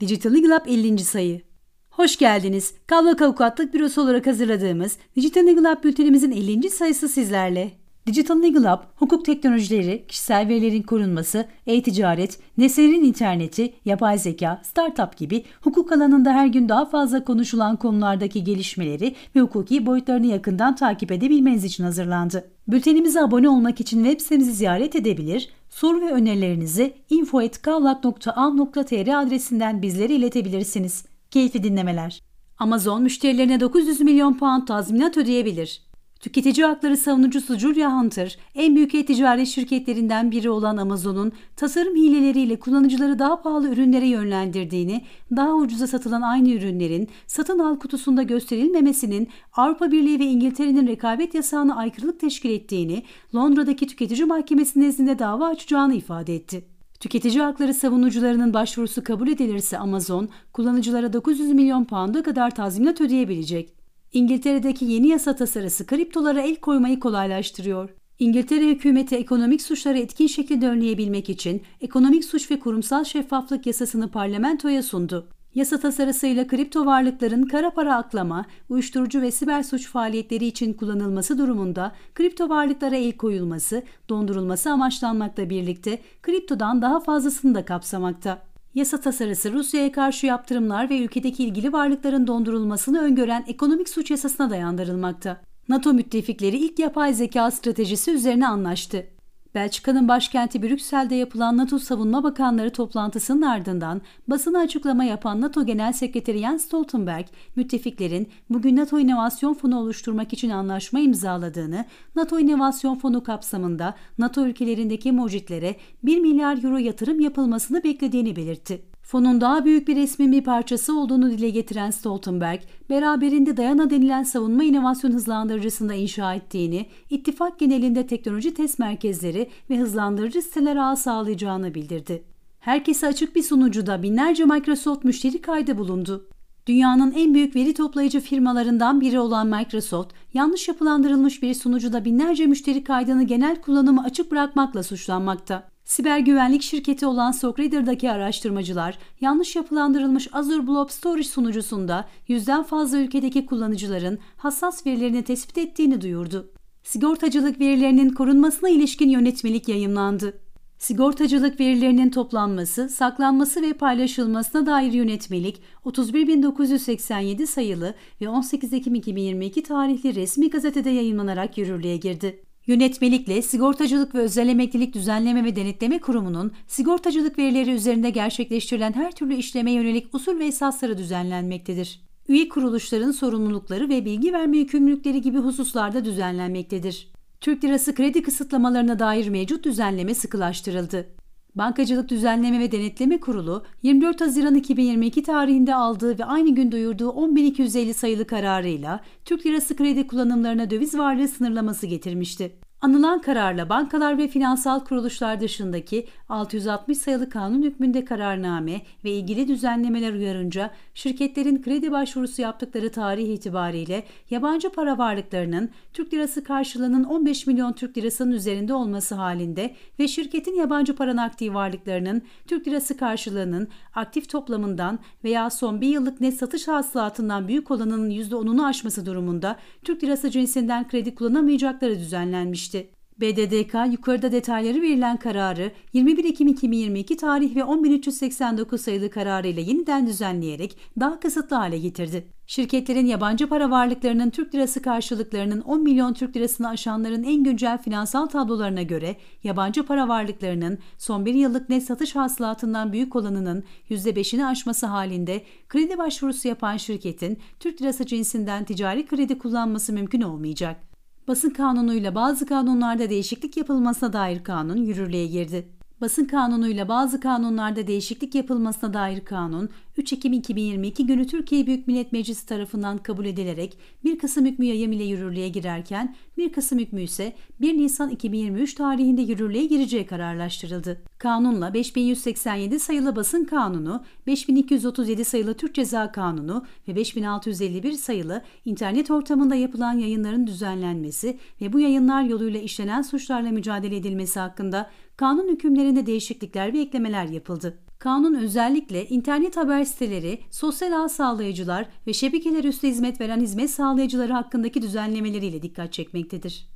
Digital Legal Lab 50. sayı. Hoş geldiniz. Kavlak Avukatlık Bürosu olarak hazırladığımız Digital Legal Lab bültenimizin 50. sayısı sizlerle. Digital Legal Lab, hukuk teknolojileri, kişisel verilerin korunması, e-ticaret, nesnelerin interneti, yapay zeka, startup gibi hukuk alanında her gün daha fazla konuşulan konulardaki gelişmeleri ve hukuki boyutlarını yakından takip edebilmeniz için hazırlandı. Bültenimize abone olmak için web sitemizi ziyaret edebilir, soru ve önerilerinizi info.kavlak.am.tr adresinden bizlere iletebilirsiniz. Keyifli dinlemeler. Amazon müşterilerine 900 milyon pound tazminat ödeyebilir. Tüketici hakları savunucusu Julia Hunter, en büyük e-ticaret şirketlerinden biri olan Amazon'un tasarım hileleriyle kullanıcıları daha pahalı ürünlere yönlendirdiğini, daha ucuza satılan aynı ürünlerin satın al kutusunda gösterilmemesinin Avrupa Birliği ve İngiltere'nin rekabet yasağına aykırılık teşkil ettiğini, Londra'daki tüketici mahkemesi nezdinde dava açacağını ifade etti. Tüketici hakları savunucularının başvurusu kabul edilirse Amazon, kullanıcılara 900 milyon pound'a kadar tazminat ödeyebilecek. İngiltere'deki yeni yasa tasarısı kriptolara el koymayı kolaylaştırıyor. İngiltere hükümeti ekonomik suçları etkin şekilde önleyebilmek için ekonomik suç ve kurumsal şeffaflık yasasını parlamentoya sundu. Yasa tasarısıyla kripto varlıkların kara para aklama, uyuşturucu ve siber suç faaliyetleri için kullanılması durumunda kripto varlıklara el koyulması, dondurulması amaçlanmakla birlikte kriptodan daha fazlasını da kapsamakta. Yasa tasarısı Rusya'ya karşı yaptırımlar ve ülkedeki ilgili varlıkların dondurulmasını öngören ekonomik suç yasasına dayandırılmakta. NATO müttefikleri ilk yapay zeka stratejisi üzerine anlaştı. Belçika'nın başkenti Brüksel'de yapılan NATO Savunma Bakanları toplantısının ardından basına açıklama yapan NATO Genel Sekreteri Jens Stoltenberg, müttefiklerin bugün NATO İnovasyon Fonu oluşturmak için anlaşma imzaladığını, NATO İnovasyon Fonu kapsamında NATO ülkelerindeki mucitlere 1 milyar euro yatırım yapılmasını beklediğini belirtti. Fonun daha büyük bir resmin bir parçası olduğunu dile getiren Stoltenberg, beraberinde Dayana denilen savunma inovasyon hızlandırıcısında inşa ettiğini, ittifak genelinde teknoloji test merkezleri ve hızlandırıcı siteler ağı sağlayacağını bildirdi. Herkese açık bir sunucuda binlerce Microsoft müşteri kaydı bulundu. Dünyanın en büyük veri toplayıcı firmalarından biri olan Microsoft, yanlış yapılandırılmış bir sunucuda binlerce müşteri kaydını genel kullanımı açık bırakmakla suçlanmakta. Siber güvenlik şirketi olan Socrader'daki araştırmacılar, yanlış yapılandırılmış Azure Blob Storage sunucusunda yüzden fazla ülkedeki kullanıcıların hassas verilerini tespit ettiğini duyurdu. Sigortacılık verilerinin korunmasına ilişkin yönetmelik yayımlandı. Sigortacılık verilerinin toplanması, saklanması ve paylaşılmasına dair yönetmelik 31987 sayılı ve 18 Ekim 2022 tarihli resmi gazetede yayınlanarak yürürlüğe girdi. Yönetmelikle Sigortacılık ve Özel Emeklilik Düzenleme ve Denetleme Kurumu'nun sigortacılık verileri üzerinde gerçekleştirilen her türlü işleme yönelik usul ve esasları düzenlenmektedir. Üye kuruluşların sorumlulukları ve bilgi verme yükümlülükleri gibi hususlarda düzenlenmektedir. Türk lirası kredi kısıtlamalarına dair mevcut düzenleme sıkılaştırıldı. Bankacılık Düzenleme ve Denetleme Kurulu 24 Haziran 2022 tarihinde aldığı ve aynı gün duyurduğu 10.250 sayılı kararıyla Türk lirası kredi kullanımlarına döviz varlığı sınırlaması getirmişti. Anılan kararla bankalar ve finansal kuruluşlar dışındaki 660 sayılı kanun hükmünde kararname ve ilgili düzenlemeler uyarınca şirketlerin kredi başvurusu yaptıkları tarih itibariyle yabancı para varlıklarının Türk lirası karşılığının 15 milyon Türk lirasının üzerinde olması halinde ve şirketin yabancı para nakdi varlıklarının Türk lirası karşılığının aktif toplamından veya son bir yıllık net satış hasılatından büyük olanının %10'unu aşması durumunda Türk lirası cinsinden kredi kullanamayacakları düzenlenmişti. BDDK yukarıda detayları verilen kararı 21 Ekim 2022 tarih ve 10.389 sayılı kararıyla yeniden düzenleyerek daha kısıtlı hale getirdi. Şirketlerin yabancı para varlıklarının Türk lirası karşılıklarının 10 milyon Türk lirasını aşanların en güncel finansal tablolarına göre yabancı para varlıklarının son bir yıllık net satış hasılatından büyük olanının %5'ini aşması halinde kredi başvurusu yapan şirketin Türk lirası cinsinden ticari kredi kullanması mümkün olmayacak. Basın kanunuyla bazı kanunlarda değişiklik yapılmasına dair kanun yürürlüğe girdi. Basın kanunuyla bazı kanunlarda değişiklik yapılmasına dair kanun 3 Ekim 2022 günü Türkiye Büyük Millet Meclisi tarafından kabul edilerek 1 Kasım hükmü yayım ile yürürlüğe girerken 1 Kasım hükmü ise 1 Nisan 2023 tarihinde yürürlüğe gireceği kararlaştırıldı. Kanunla 5187 sayılı basın kanunu, 5237 sayılı Türk Ceza Kanunu ve 5651 sayılı internet ortamında yapılan yayınların düzenlenmesi ve bu yayınlar yoluyla işlenen suçlarla mücadele edilmesi hakkında kanun hükümleri hizmetlerinde değişiklikler ve eklemeler yapıldı. Kanun özellikle internet haber siteleri, sosyal ağ sağlayıcılar ve şebekeler üstü hizmet veren hizmet sağlayıcıları hakkındaki düzenlemeleriyle dikkat çekmektedir.